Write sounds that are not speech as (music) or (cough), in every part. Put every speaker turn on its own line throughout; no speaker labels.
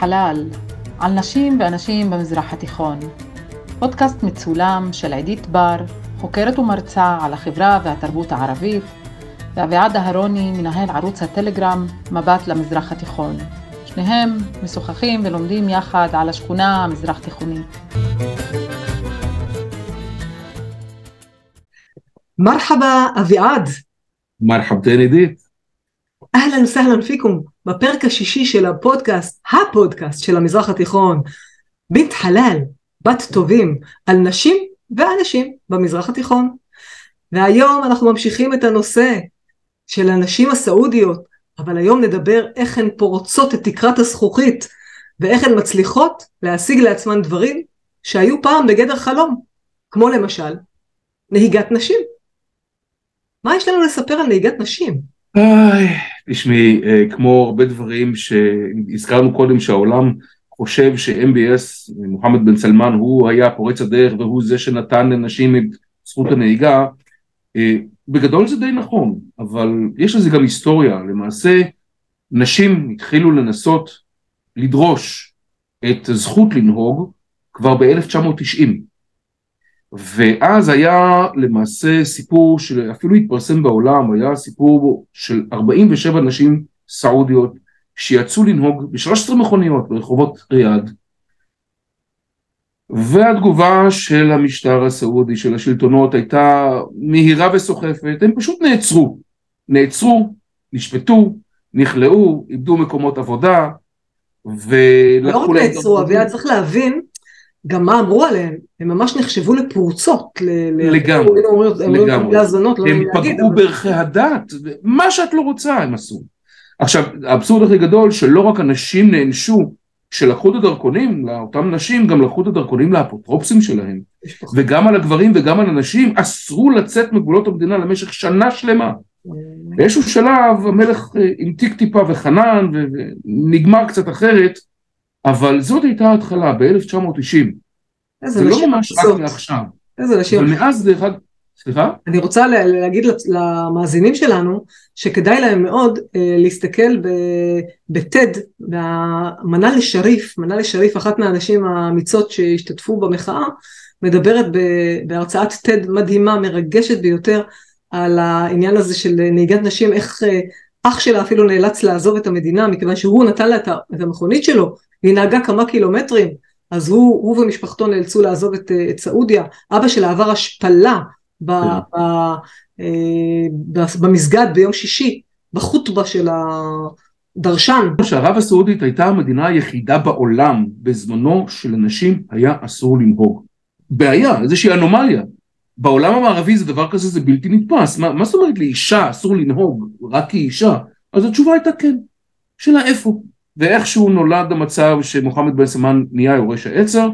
חלל, על נשים ואנשים במזרח התיכון. פודקאסט מצולם של עידית בר, חוקרת ומרצה על החברה והתרבות הערבית, ואביעד אהרוני, מנהל ערוץ הטלגרם מבט למזרח התיכון. שניהם משוחחים ולומדים יחד על השכונה המזרח תיכונית.
מרחבה אביעד.
מרחבתן עידית.
אהלן וסהלן פיקום בפרק השישי של הפודקאסט, הפודקאסט של המזרח התיכון, בית חלל, בת טובים, על נשים ואנשים במזרח התיכון. והיום אנחנו ממשיכים את הנושא של הנשים הסעודיות, אבל היום נדבר איך הן פורצות את תקרת הזכוכית, ואיך הן מצליחות להשיג לעצמן דברים שהיו פעם בגדר חלום, כמו למשל נהיגת נשים. מה יש לנו לספר על נהיגת נשים?
איי, תשמעי, אה, כמו הרבה דברים שהזכרנו קודם שהעולם חושב ש-MBS, מוחמד בן סלמן, הוא היה פורץ הדרך והוא זה שנתן לנשים את זכות הנהיגה, אה, בגדול זה די נכון, אבל יש לזה גם היסטוריה, למעשה נשים התחילו לנסות לדרוש את הזכות לנהוג כבר ב-1990 ואז היה למעשה סיפור שאפילו התפרסם בעולם, היה סיפור של 47 נשים סעודיות שיצאו לנהוג ב-13 מכוניות ברחובות ריאד. והתגובה של המשטר הסעודי, של השלטונות, הייתה מהירה וסוחפת, הם פשוט נעצרו, נעצרו, נשפטו, נכלאו, איבדו מקומות עבודה,
ולקחו לא רק נעצרו, אביעד צריך להבין גם מה אמרו עליהן, הן ממש נחשבו לפרוצות.
לגמרי, לגמרי.
להזנות, לא
הם פגעו בערכי הדת, מה שאת לא רוצה הם עשו. עכשיו, האבסורד הכי גדול שלא רק הנשים נענשו כשלקחו את הדרכונים לאותן נשים, גם לקחו את הדרכונים לאפוטרופסים שלהם. וגם על הגברים וגם על הנשים אסרו לצאת מגבולות המדינה למשך שנה שלמה. באיזשהו שלב המלך המתיק אה, טיפה וחנן ונגמר קצת אחרת, אבל זאת הייתה ההתחלה ב-1990. זה לא ממש רק מעכשיו.
איזה נשים.
אבל מאז דרך אגב, סליחה?
אני רוצה להגיד למאזינים שלנו שכדאי להם מאוד אה, להסתכל בטד, במנה לשריף, מנה לשריף, אחת מהנשים האמיצות שהשתתפו במחאה, מדברת בהרצאת טד מדהימה, מרגשת ביותר, על העניין הזה של נהיגת נשים, איך אה, אח שלה אפילו נאלץ לעזוב את המדינה מכיוון שהוא נתן לה את המכונית שלו והיא נהגה כמה קילומטרים, אז הוא, הוא ומשפחתו נאלצו לעזוב את, את סעודיה, אבא שלה עבר השפלה ב, כן. ב, אה, ב, במסגד ביום שישי, בחוטבה של הדרשן.
שערב הסעודית הייתה המדינה היחידה בעולם בזמנו שלנשים היה אסור לנהוג. בעיה, איזושהי אנומליה. בעולם המערבי זה דבר כזה, זה בלתי נתפס. מה, מה זאת אומרת לאישה אסור לנהוג רק כאישה? אז התשובה הייתה כן. שאלה איפה? ואיכשהו נולד המצב שמוחמד בן סלמן נהיה יורש העצר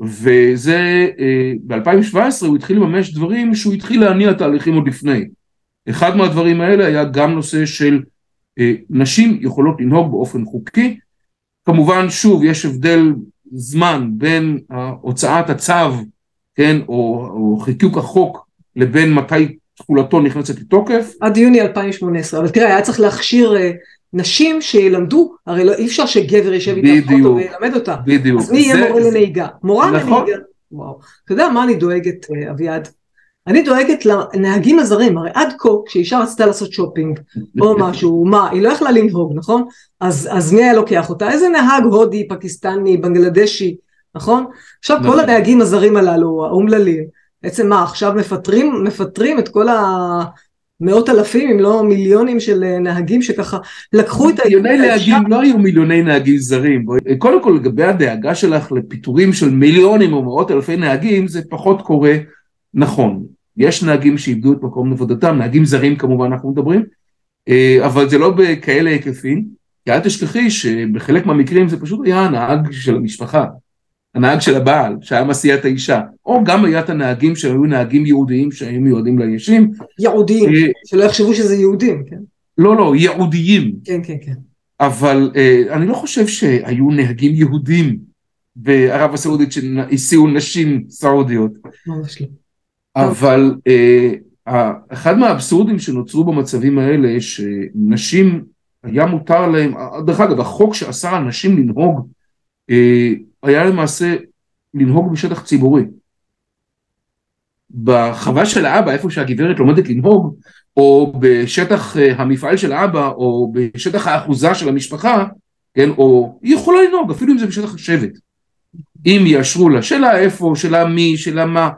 וזה אה, ב-2017 הוא התחיל לממש דברים שהוא התחיל להניע תהליכים עוד לפני. אחד מהדברים האלה היה גם נושא של אה, נשים יכולות לנהוג באופן חוקי. כמובן שוב יש הבדל זמן בין הוצאת הצו כן או, או חיכוק החוק לבין מתי תחולתו נכנסת לתוקף.
עד יוני 2018 אבל תראה היה צריך להכשיר אה, נשים שילמדו, הרי לא, אי אפשר שגבר יישב איתה אוטו וילמד אותה.
בדיוק.
אז מי יהיה מורה לנהיגה? מורה נכון. לנהיגה. וואו. אתה יודע מה אני דואגת, אה, אביעד? אני דואגת לנהגים הזרים, הרי עד כה כשאישה רצתה לעשות שופינג או (laughs) משהו, מה, היא לא יכלה לנהוג, נכון? אז, אז מי היה לוקח אותה? איזה נהג הודי, פקיסטני, בנגלדשי, נכון? עכשיו נכון. כל הנהגים הזרים הללו, האומללים, בעצם מה, עכשיו מפטרים, מפטרים את כל. מאות אלפים אם לא מיליונים של אה, נהגים שככה לקחו את
מיליוני נהגים לא היו מיליוני נהגים זרים. קודם כל לגבי הדאגה שלך לפיטורים של מיליונים או מאות אלפי נהגים זה פחות קורה נכון. יש נהגים שאיבדו את מקום עבודתם נהגים זרים כמובן אנחנו מדברים אה, אבל זה לא בכאלה היקפים. כי אל תשכחי שבחלק מהמקרים זה פשוט היה הנהג של המשפחה הנהג של הבעל שהיה מסיע את האישה, או גם היה את הנהגים שהיו נהגים יהודיים שהיו מיועדים לישים.
יהודיים, אה, שלא יחשבו שזה יהודים, כן?
לא, לא, ייעודיים.
כן, כן, כן.
אבל אה, אני לא חושב שהיו נהגים יהודים בערב הסעודית שהסיעו נשים סעודיות.
ממש לא.
אבל אה, אחד מהאבסורדים שנוצרו במצבים האלה, שנשים היה מותר להם, דרך אגב, החוק שאסר על נשים לנהוג, אה, היה למעשה לנהוג בשטח ציבורי. בחווה של האבא, איפה שהגברת לומדת לנהוג, או בשטח אה, המפעל של האבא, או בשטח האחוזה של המשפחה, כן, או היא יכולה לנהוג, אפילו אם זה בשטח השבט. אם יאשרו לה, שאלה איפה, שאלה מי, שאלה מה.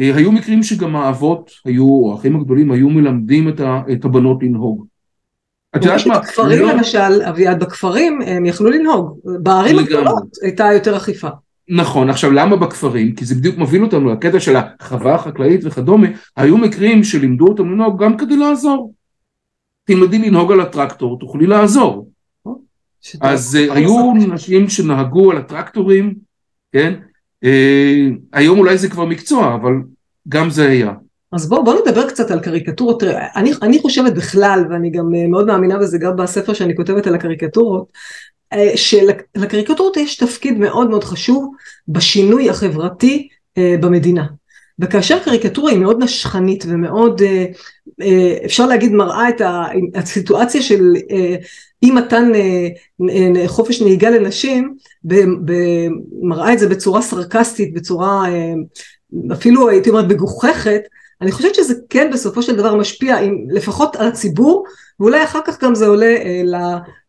אה, היו מקרים שגם האבות היו, או האחים הגדולים היו מלמדים את, הבנות לנהוג.
את יודעת מה? בכפרים לא... למשל, אביעד, בכפרים הם יכלו לנהוג. בערים הגדולות הייתה יותר אכיפה.
נכון, עכשיו למה בכפרים? כי זה בדיוק מוביל אותנו לקטע של החווה החקלאית וכדומה, היו מקרים שלימדו אותם לנהוג גם כדי לעזור. תלמדי לנהוג על הטרקטור, תוכלי לעזור. אז uh, היו נשים שנהגו על הטרקטורים, כן? Uh, היום אולי זה כבר מקצוע, אבל גם זה היה.
אז בואו בוא נדבר קצת על קריקטורות, אני, אני חושבת בכלל, ואני גם אה, מאוד מאמינה בזה גם בספר שאני כותבת על הקריקטורות, אה, שלקריקטורות יש תפקיד מאוד מאוד חשוב בשינוי החברתי אה, במדינה. וכאשר קריקטורה היא מאוד נשכנית ומאוד, אפשר להגיד, מראה את הסיטואציה של אי מתן חופש נהיגה לנשים, מראה את זה בצורה סרקסטית, בצורה אפילו הייתי אומרת מגוחכת, אני חושבת שזה כן בסופו של דבר משפיע עם, לפחות על הציבור, ואולי אחר כך גם זה עולה אה,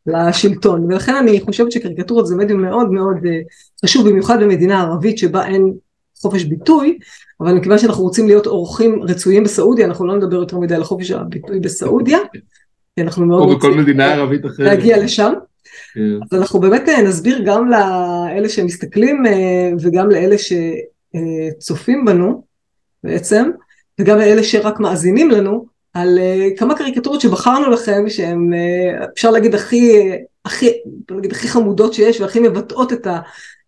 לשלטון, ולכן אני חושבת שקריקטורות זה מדיום מאוד מאוד אה, חשוב, במיוחד במדינה ערבית שבה אין חופש ביטוי, אבל מכיוון שאנחנו רוצים להיות אורחים רצויים בסעודיה, אנחנו לא נדבר יותר מדי על חופש הביטוי בסעודיה, כי אנחנו מאוד
רוצים
להגיע לשם. כן. אז אנחנו באמת אה, נסביר גם לאלה שמסתכלים אה, וגם לאלה שצופים בנו בעצם, וגם לאלה שרק מאזינים לנו, על uh, כמה קריקטורות שבחרנו לכם, שהן uh, אפשר להגיד הכי, הכי, נגיד, הכי חמודות שיש והכי מבטאות את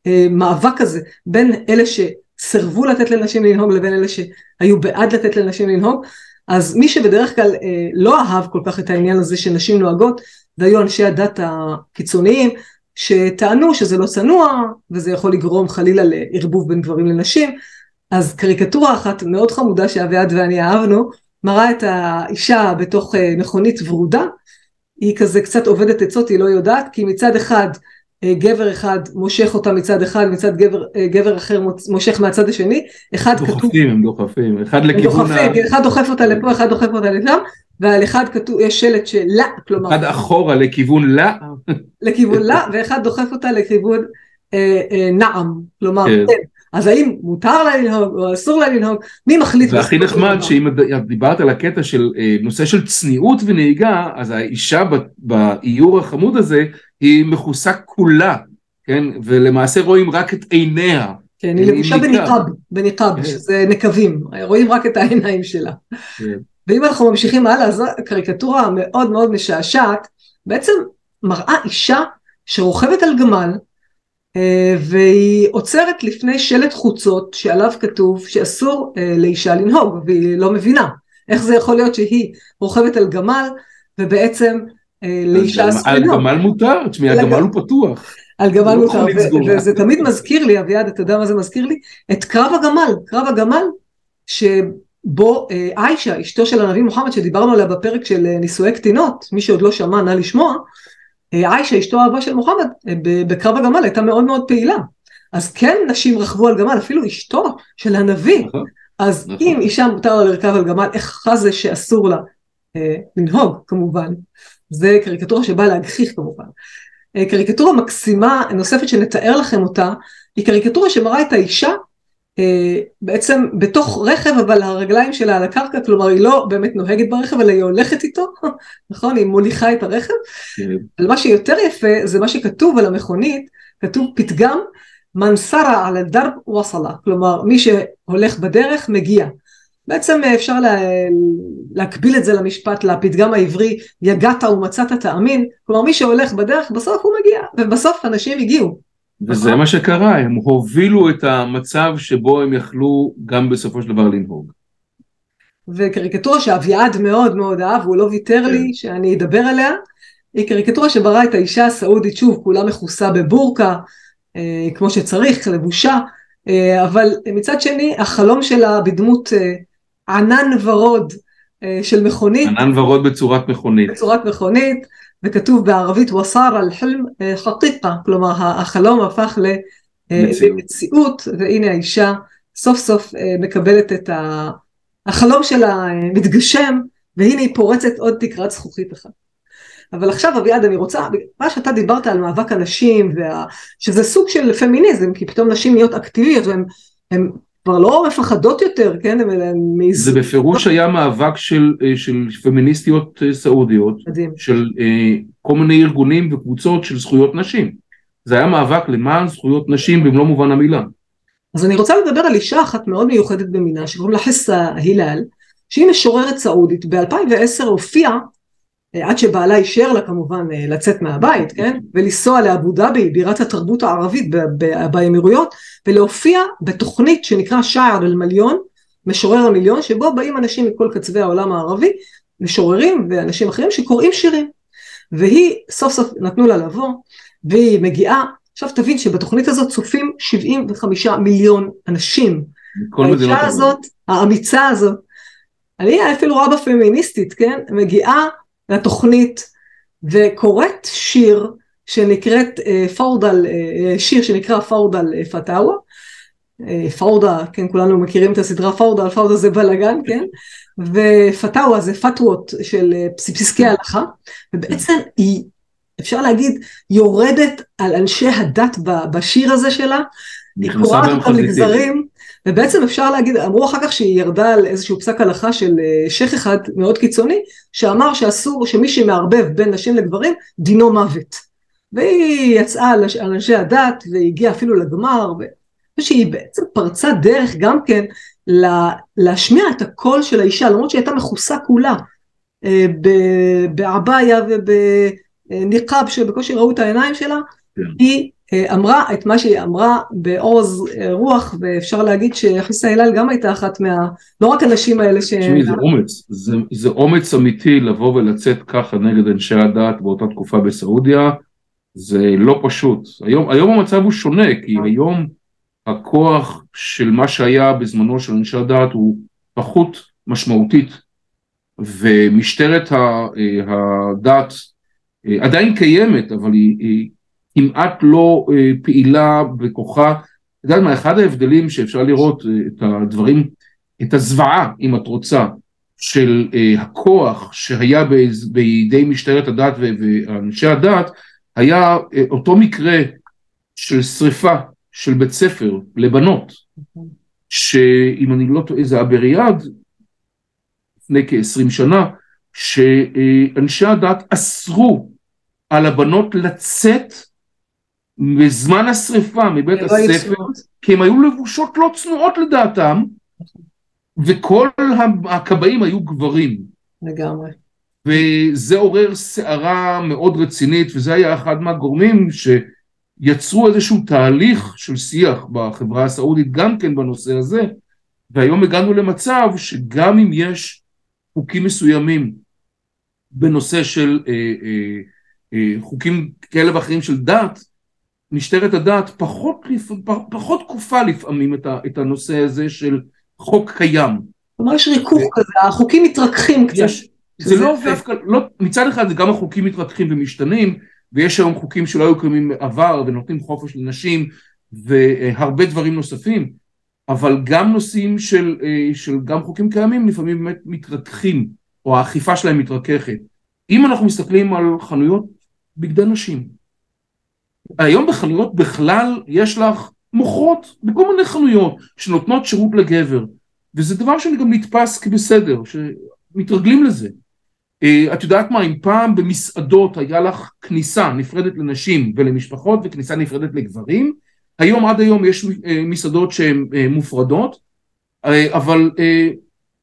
המאבק הזה בין אלה שסירבו לתת לנשים לנהוג לבין אלה שהיו בעד לתת לנשים לנהוג. אז מי שבדרך כלל uh, לא אהב כל כך את העניין הזה שנשים נוהגות, זה היו אנשי הדת הקיצוניים, שטענו שזה לא צנוע, וזה יכול לגרום חלילה לערבוב בין גברים לנשים, אז קריקטורה אחת מאוד חמודה שאביעד ואני אהבנו, מראה את האישה בתוך אה, מכונית ורודה, היא כזה קצת עובדת עצות, היא לא יודעת, כי מצד אחד אה, גבר אחד מושך אותה מצד אחד, מצד גבר, אה, גבר אחר מושך מהצד השני, אחד
דוחפים, כתוב... דוחפים, הם דוחפים, אחד לכיוון
דוחפים, ה... אחד דוחף אותה לפה, אחד דוחף אותה לשם, ועל אחד כתוב, יש שלט של לה,
כלומר... אחד אחורה לכיוון לה.
לכיוון לה, ואחד דוחף אותה לכיוון אה, אה, נעם, כלומר, כן. כן. אז האם מותר לה לנהוג או אסור לה לנהוג, מי מחליט?
והכי נחמד שאם דיברת על הקטע של אה, נושא של צניעות ונהיגה, אז האישה באיור החמוד הזה היא מכוסה כולה, כן? ולמעשה רואים רק את עיניה.
כן, היא לבושה בניqab, בניqab, כן. שזה נקבים, רואים רק את העיניים שלה. כן. ואם אנחנו ממשיכים הלאה, אז הקריקטורה המאוד מאוד משעשעת, בעצם מראה אישה שרוכבת על גמל, והיא עוצרת לפני שלט חוצות שעליו כתוב שאסור אה, לאישה לנהוג והיא לא מבינה איך זה יכול להיות שהיא רוכבת על גמל ובעצם אה, לאישה אסור
לנהוג. על גמל מותר, תשמעי הגמל הוא פתוח.
על גמל לא מותר, וזה תמיד מזכיר לי, אביעד, אתה יודע מה זה מזכיר לי? את קרב הגמל, קרב הגמל, שבו עיישה, אשתו של הנביא מוחמד, שדיברנו עליה בפרק של נישואי קטינות, מי שעוד לא שמע, נא לשמוע, אה, עיישה, אשתו האהובה של מוחמד, אה, בקרב הגמל הייתה מאוד מאוד פעילה. אז כן נשים רכבו על גמל, אפילו אשתו של הנביא. נכון, אז נכון. אם אישה מותר לה לרכב על גמל, איך זה שאסור לה אה, לנהוג כמובן? זה קריקטורה שבאה להגחיך כמובן. אה, קריקטורה מקסימה נוספת שנתאר לכם אותה, היא קריקטורה שמראה את האישה בעצם בתוך רכב אבל הרגליים שלה על הקרקע כלומר היא לא באמת נוהגת ברכב אלא היא הולכת איתו (laughs) נכון? היא מוליכה את הרכב. כן. אבל מה שיותר יפה זה מה שכתוב על המכונית כתוב פתגם מנסרה על הדרב וסלה כלומר מי שהולך בדרך מגיע. בעצם אפשר לה, להקביל את זה למשפט לפתגם העברי יגעת ומצאת תאמין כלומר מי שהולך בדרך בסוף הוא מגיע ובסוף אנשים הגיעו
וזה מה שקרה, הם הובילו את המצב שבו הם יכלו גם בסופו של דבר לנהוג.
וקריקטורה שאביעד מאוד מאוד אהב, הוא לא ויתר לי כן. שאני אדבר עליה, היא קריקטורה שבראה את האישה הסעודית, שוב, כולה מכוסה בבורקה, אה, כמו שצריך, לבושה, אה, אבל מצד שני, החלום שלה בדמות אה, ענן ורוד, של מכונית.
ענן ורוד בצורת מכונית.
בצורת מכונית, וכתוב בערבית וסר על חלם חקיקה, כלומר החלום הפך למציאות, והנה האישה סוף סוף מקבלת את החלום שלה מתגשם, והנה היא פורצת עוד תקרת זכוכית אחת. אבל עכשיו אביעד אני רוצה, מה שאתה דיברת על מאבק הנשים, וה, שזה סוג של פמיניזם, כי פתאום נשים נהיות אקטיביות והן כבר לא מפחדות יותר, כן? הם, הם
זה בפירוש היה מאבק של, אה, של פמיניסטיות אה, סעודיות, מדהים. של אה, כל מיני ארגונים וקבוצות של זכויות נשים. זה היה מאבק למען זכויות נשים במלוא מובן המילה.
אז אני רוצה לדבר על אישה אחת מאוד מיוחדת במינה, שקוראים לה חסה הילל, שהיא משוררת סעודית. ב-2010 הופיעה עד שבעלה אישר לה כמובן אה, לצאת מהבית, כן? ולנסוע לאבו דאבי, בירת התרבות הערבית באמירויות, ולהופיע בתוכנית שנקרא שער אל מליון, משורר המיליון, שבו באים אנשים מכל קצווי העולם הערבי, משוררים ואנשים אחרים שקוראים שירים. והיא, סוף סוף נתנו לה לבוא, והיא מגיעה, עכשיו תבין שבתוכנית הזאת צופים 75 מיליון אנשים. האישה הזאת, האמיצה הזאת, אני אפילו רבה פמיניסטית, כן? מגיעה לתוכנית וקוראת שיר שנקראת אה, פורדל, אה, שיר שנקרא פורדל אה, פטאווה, פורדה, כן, כולנו מכירים את הסדרה פורדה, פורדה זה בלאגן, כן, (laughs) ופטאווה זה פתוות של פסקי הלכה, ובעצם היא, אפשר להגיד, יורדת על אנשי הדת בשיר הזה שלה, היא קוראת אותם לגזרים, ובעצם אפשר להגיד, אמרו אחר כך שהיא ירדה על איזשהו פסק הלכה של אה, שייח אחד מאוד קיצוני, שאמר שאסור, שמי שמערבב בין נשים לגברים, דינו מוות. והיא יצאה על אנשי הדת, והגיעה אפילו לגמר, ושהיא בעצם פרצה דרך גם כן להשמיע את הקול של האישה, למרות שהיא הייתה מכוסה כולה, אה, בעבאיה ובניקאב שבקושי ראו את העיניים שלה, כן. היא אה, אמרה את מה שהיא אמרה בעוז אה, רוח ואפשר להגיד שיחסה הלל גם הייתה אחת מה... לא רק הנשים האלה ש...
תשמעי זה אומץ, זה, זה אומץ אמיתי לבוא ולצאת ככה נגד אנשי הדת באותה תקופה בסעודיה, זה לא פשוט. היום, היום המצב הוא שונה כי היום הכוח של מה שהיה בזמנו של אנשי הדת הוא פחות משמעותית. ומשטרת אה, הדת עדיין קיימת אבל היא, היא כמעט לא אה, פעילה בכוחה. את יודעת מה, אחד ההבדלים שאפשר לראות אה, את הדברים, את הזוועה, אם את רוצה, של אה, הכוח שהיה בידי משטרת הדת ואנשי הדת, היה אותו מקרה של שריפה של בית ספר לבנות, שאם אני לא טועה זה היה בריאד, לפני כ-20 שנה, שאנשי הדת אסרו על הבנות לצאת בזמן השריפה מבית הספר, כי הם היו לבושות לא צנועות לדעתם, וכל הכבאים היו גברים.
לגמרי.
וזה עורר סערה מאוד רצינית, וזה היה אחד מהגורמים שיצרו איזשהו תהליך של שיח בחברה הסעודית גם כן בנושא הזה, והיום הגענו למצב שגם אם יש חוקים מסוימים בנושא של אה, אה, אה, חוקים כאלה ואחרים של דת, משטרת הדת פחות, פחות כופה לפעמים את, ה, את הנושא הזה של חוק קיים.
כלומר יש ריכוך כזה, החוקים מתרככים קצת. יש,
זה לא דווקא, לא, מצד אחד גם החוקים מתרככים ומשתנים, ויש היום חוקים שלא היו קיימים בעבר ונותנים חופש לנשים והרבה דברים נוספים, אבל גם נושאים של, אה, של גם חוקים קיימים לפעמים באמת מתרככים, או האכיפה שלהם מתרככת. אם אנחנו מסתכלים על חנויות בגדי נשים, היום בחנויות בכלל יש לך מוכרות בכל מיני חנויות שנותנות שירות לגבר וזה דבר שאני גם נתפס כבסדר, שמתרגלים לזה. אה, את יודעת מה, אם פעם במסעדות היה לך כניסה נפרדת לנשים ולמשפחות וכניסה נפרדת לגברים, היום עד היום יש אה, מסעדות שהן אה, מופרדות, אבל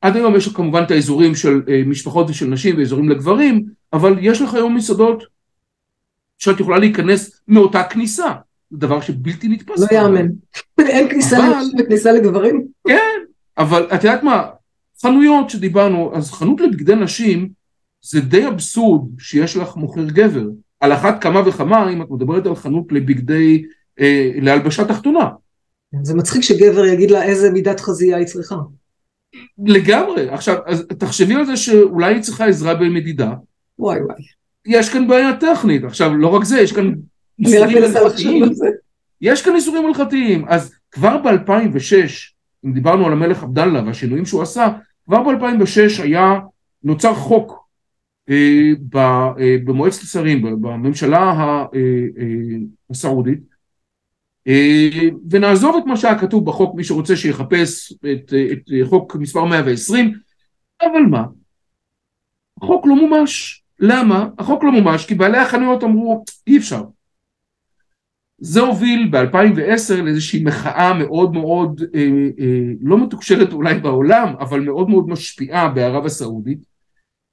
עד היום יש כמובן את האזורים של משפחות ושל נשים ואזורים לגברים, אבל יש לך היום מסעדות שאת יכולה להיכנס מאותה כניסה. זה דבר שבלתי נתפס.
לא יאמן. אין כניסה. לנשים וכניסה לגברים?
כן, אבל את יודעת מה, חנויות שדיברנו, אז חנות לבגדי נשים זה די אבסורד שיש לך מוכר גבר. על אחת כמה וכמה אם את מדברת על חנות לבגדי, אה, להלבשה תחתונה.
זה מצחיק שגבר יגיד לה איזה מידת חזייה היא צריכה.
לגמרי. עכשיו, אז תחשבי על זה שאולי היא צריכה עזרה במדידה.
וואי וואי.
יש כאן בעיה טכנית. עכשיו, לא רק זה, יש כאן איסורים הלכתיים. יש כאן איסורים הלכתיים. אז כבר ב-2006, אם דיברנו על המלך עבדאללה והשינויים שהוא עשה, כבר ב-2006 היה, נוצר חוק אה, ב, אה, במועצת השרים, בממשלה אה, אה, הסעודית, אה, ונעזוב את מה שהיה כתוב בחוק, מי שרוצה שיחפש את, אה, את חוק מספר 120, אבל מה? החוק לא מומש. למה? החוק לא מומש כי בעלי החנויות אמרו אי אפשר. זה הוביל ב-2010 לאיזושהי מחאה מאוד מאוד אה, אה, לא מתוקשרת אולי בעולם, אבל מאוד מאוד משפיעה בערב הסעודית,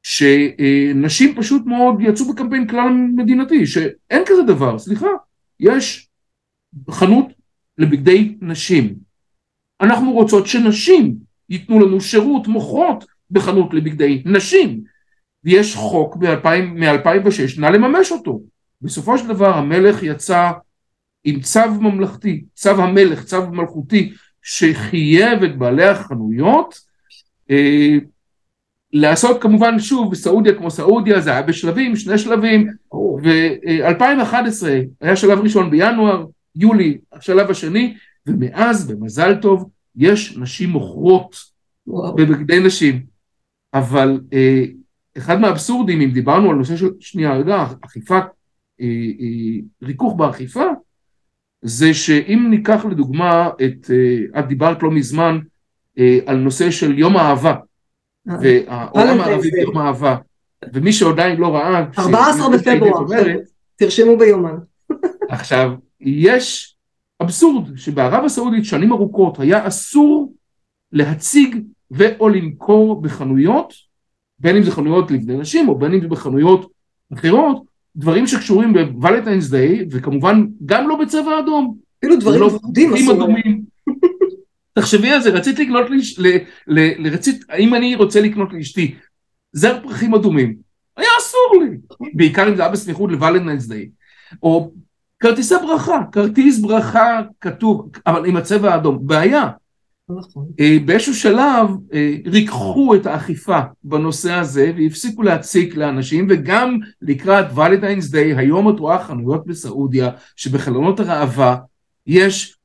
שנשים פשוט מאוד יצאו בקמפיין כלל מדינתי, שאין כזה דבר, סליחה, יש חנות לבגדי נשים. אנחנו רוצות שנשים ייתנו לנו שירות מוכרות בחנות לבגדי נשים. ויש חוק מ-2006, נא לממש אותו. בסופו של דבר המלך יצא עם צו ממלכתי, צו המלך, צו מלכותי, שחייב את בעלי החנויות אה, לעשות כמובן שוב בסעודיה כמו סעודיה זה היה בשלבים, שני שלבים,
ברור.
ו-2011 היה שלב ראשון בינואר, יולי השלב השני, ומאז במזל טוב יש נשים מוכרות. בבגדי נשים, אבל אה, אחד מהאבסורדים אם דיברנו על נושא של שנייה רגע אכיפה, אה, אה, ריכוך באכיפה, זה שאם ניקח לדוגמה את, אה, את דיברת לא מזמן על נושא של יום האהבה, והעולם הערבי
Day.
ביום האהבה, ומי שעדיין לא ראה,
14
כשנשיא
בפברואר, תרשמו ביומן. (laughs)
עכשיו, יש אבסורד שבערב הסעודית שנים ארוכות היה אסור להציג ו/או למכור בחנויות, בין אם זה חנויות לבני נשים או בין אם זה בחנויות אחרות, דברים שקשורים בוולנטיינס דיי, וכמובן גם לא בצבע אדום.
אפילו דברים
פרחים
אסור. (laughs)
תחשבי על זה, רצית לקנות לי, ל, ל, לרצית, האם אני רוצה לקנות לאשתי זר פרחים אדומים? היה אסור לי, בעיקר אם זה היה בסמיכות לוולנטיינס דיי. או כרטיסי ברכה, כרטיס ברכה כתוב, אבל עם הצבע האדום, בעיה.
נכון.
אה, באיזשהו שלב אה, ריככו את האכיפה בנושא הזה והפסיקו להציק לאנשים וגם לקראת ולנטיינס דיי היום את רואה חנויות בסעודיה שבחלונות הראווה יש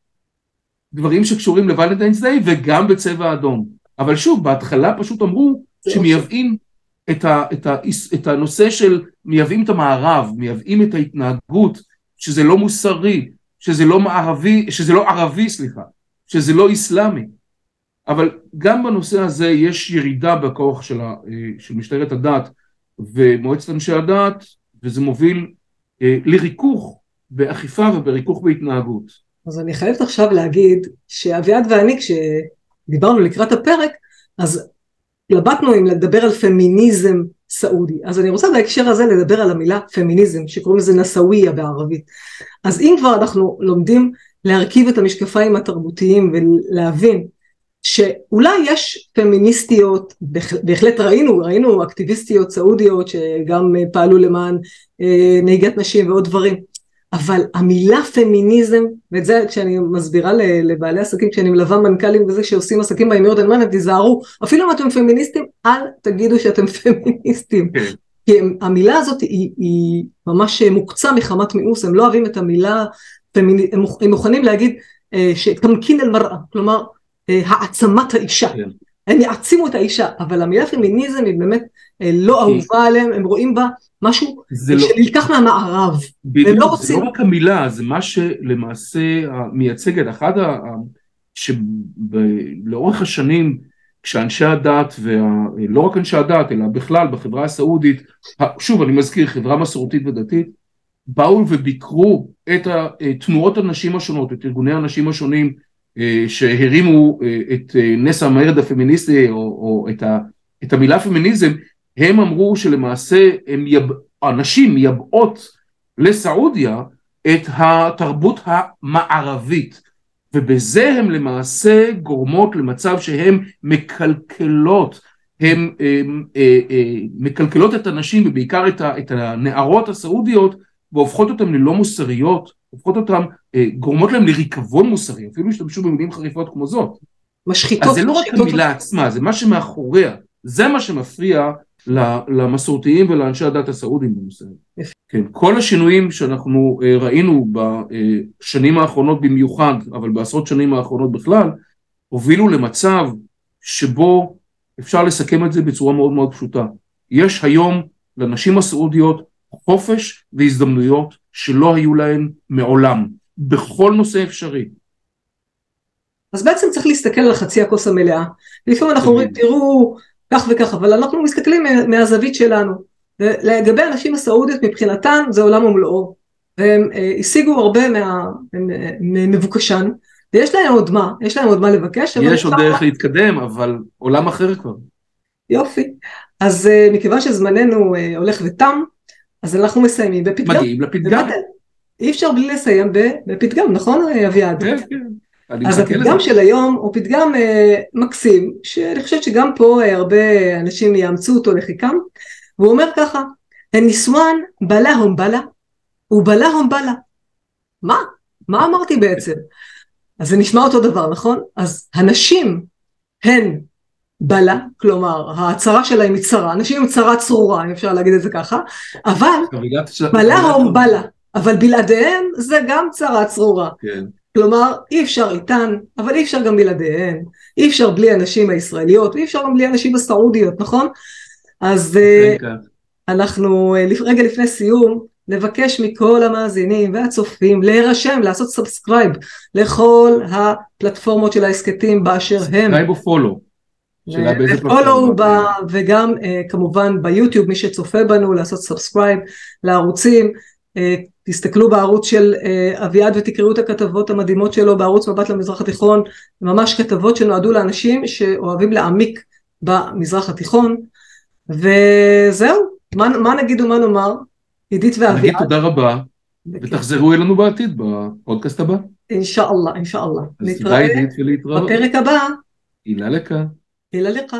דברים שקשורים לוולנטיינס דיי וגם בצבע אדום. אבל שוב בהתחלה פשוט אמרו שמייבאים את, ה, את, ה, את הנושא של מייבאים את המערב מייבאים את ההתנהגות שזה לא מוסרי שזה לא מערבי שזה לא ערבי סליחה שזה לא איסלאמי אבל גם בנושא הזה יש ירידה בכוח של, ה, אה, של משטרת הדת ומועצת אנשי הדת, וזה מוביל אה, לריכוך באכיפה ובריכוך בהתנהגות.
אז אני חייבת עכשיו להגיד שאביעד ואני כשדיברנו לקראת הפרק, אז התלבטנו אם לדבר על פמיניזם סעודי. אז אני רוצה בהקשר הזה לדבר על המילה פמיניזם, שקוראים לזה נסאוויה בערבית. אז אם כבר אנחנו לומדים להרכיב את המשקפיים התרבותיים ולהבין שאולי יש פמיניסטיות, בהח- בהחלט ראינו, ראינו אקטיביסטיות סעודיות שגם פעלו למען אה, נהיגת נשים ועוד דברים, אבל המילה פמיניזם, ואת זה כשאני מסבירה לבעלי עסקים, כשאני מלווה מנכ"לים וזה שעושים עסקים באמירות אנמנת, תיזהרו, אפילו אם אתם פמיניסטים, אל תגידו שאתם (laughs) פמיניסטים.
כן.
כי המילה הזאת היא, היא ממש מוקצה מחמת מיאוס, הם לא אוהבים את המילה פמיניסט, הם, מוכ- הם מוכנים להגיד אה, שתמקין אל מראה, כלומר העצמת האישה.
כן.
הם יעצימו את האישה, אבל המילה פמיניזם היא באמת אה, לא אהובה עליהם, הם רואים בה משהו
זה לא,
שנלקח מהמערב.
בדיוק,
לא
זה
רוצים-
לא רק המילה, זה מה שלמעשה מייצג את אחד ה... שלאורך השנים כשאנשי הדת, וה... לא רק אנשי הדת אלא בכלל בחברה הסעודית, שוב אני מזכיר חברה מסורתית ודתית, באו וביקרו את תנועות הנשים השונות, את ארגוני הנשים השונים אה, שהרימו אה, את אה, נס המרד הפמיניסטי או, או את, ה, את המילה פמיניזם, הם אמרו שלמעשה יב, הנשים מייבאות לסעודיה את התרבות המערבית. ובזה הם למעשה גורמות למצב שהן מקלקלות, הן אה, מקלקלות את הנשים ובעיקר את, ה, את הנערות הסעודיות והופכות אותן ללא מוסריות, הופכות אותן, אה, גורמות להן לריקבון מוסרי, אפילו השתמשו במילים חריפות כמו זאת.
משחיתות.
אז זה לא רק המילה עצמה, זה מה שמאחוריה. זה מה שמפריע למסורתיים ולאנשי הדת הסעודים בנושא הזה. כן, כל השינויים שאנחנו אה, ראינו בשנים האחרונות במיוחד, אבל בעשרות שנים האחרונות בכלל, הובילו למצב שבו אפשר לסכם את זה בצורה מאוד מאוד פשוטה. יש היום לנשים הסעודיות חופש והזדמנויות שלא היו להן מעולם, בכל נושא אפשרי.
אז בעצם צריך להסתכל על חצי הכוס המלאה. לפעמים אנחנו אומרים. תראו, כך וכך, אבל אנחנו מסתכלים מה- מהזווית שלנו. ולגבי הנשים הסעודיות, מבחינתן זה עולם ומלואו. והם אה, השיגו הרבה ממבוקשן, ויש להם עוד מה, יש להם עוד מה לבקש.
יש עוד דרך להתקדם, אבל עולם אחר כבר.
יופי. אז אה, מכיוון שזמננו אה, הולך ותם, אז אנחנו מסיימים בפתגם.
מגיעים לפתגם.
אי אפשר בלי לסיים בפתגם, נכון אביעד?
כן, כן.
אז. הפתגם של היום הוא פתגם אה, מקסים, שאני חושבת שגם פה אה, הרבה אנשים יאמצו אותו לחיקם, והוא אומר ככה, הניסואן בלה הום בלה, ובלה הום בלה. מה? מה אמרתי בעצם? אז זה נשמע אותו דבר, נכון? אז הנשים הן בלה, כלומר ההצהרה שלהם היא צרה, נשים עם צרה צרורה, אם אפשר להגיד את זה ככה, אבל בלה הום בלה, אבל בלעדיהם זה גם צרה צרורה.
כן.
כלומר, אי אפשר איתן, אבל אי אפשר גם בלעדיהן, אי אפשר בלי הנשים הישראליות, ואי אפשר גם בלי הנשים הסעודיות, נכון? אז
כן.
אנחנו אה, רגע לפני סיום, נבקש מכל המאזינים והצופים להירשם, לעשות subscribe לכל הפלטפורמות של ההסכתים באשר הם.
subscribe או follow. שאלה באיזה
follow
פלטפורמה.
וגם אה, כמובן ביוטיוב, מי שצופה בנו, לעשות subscribe לערוצים. אה, תסתכלו בערוץ של אה, אביעד ותקראו את הכתבות המדהימות שלו בערוץ מבט למזרח התיכון, ממש כתבות שנועדו לאנשים שאוהבים להעמיק במזרח התיכון. וזהו, מה, מה נגיד ומה נאמר? עידית
נגיד
ואביעד,
תודה רבה, ותחזרו אלינו בעתיד בפודקאסט הבא.
אינשאללה, אינשאללה.
אז תודה
נתראה
עידית ולהתראות.
בפרק הבא,
הילה לקה.
אלא לך.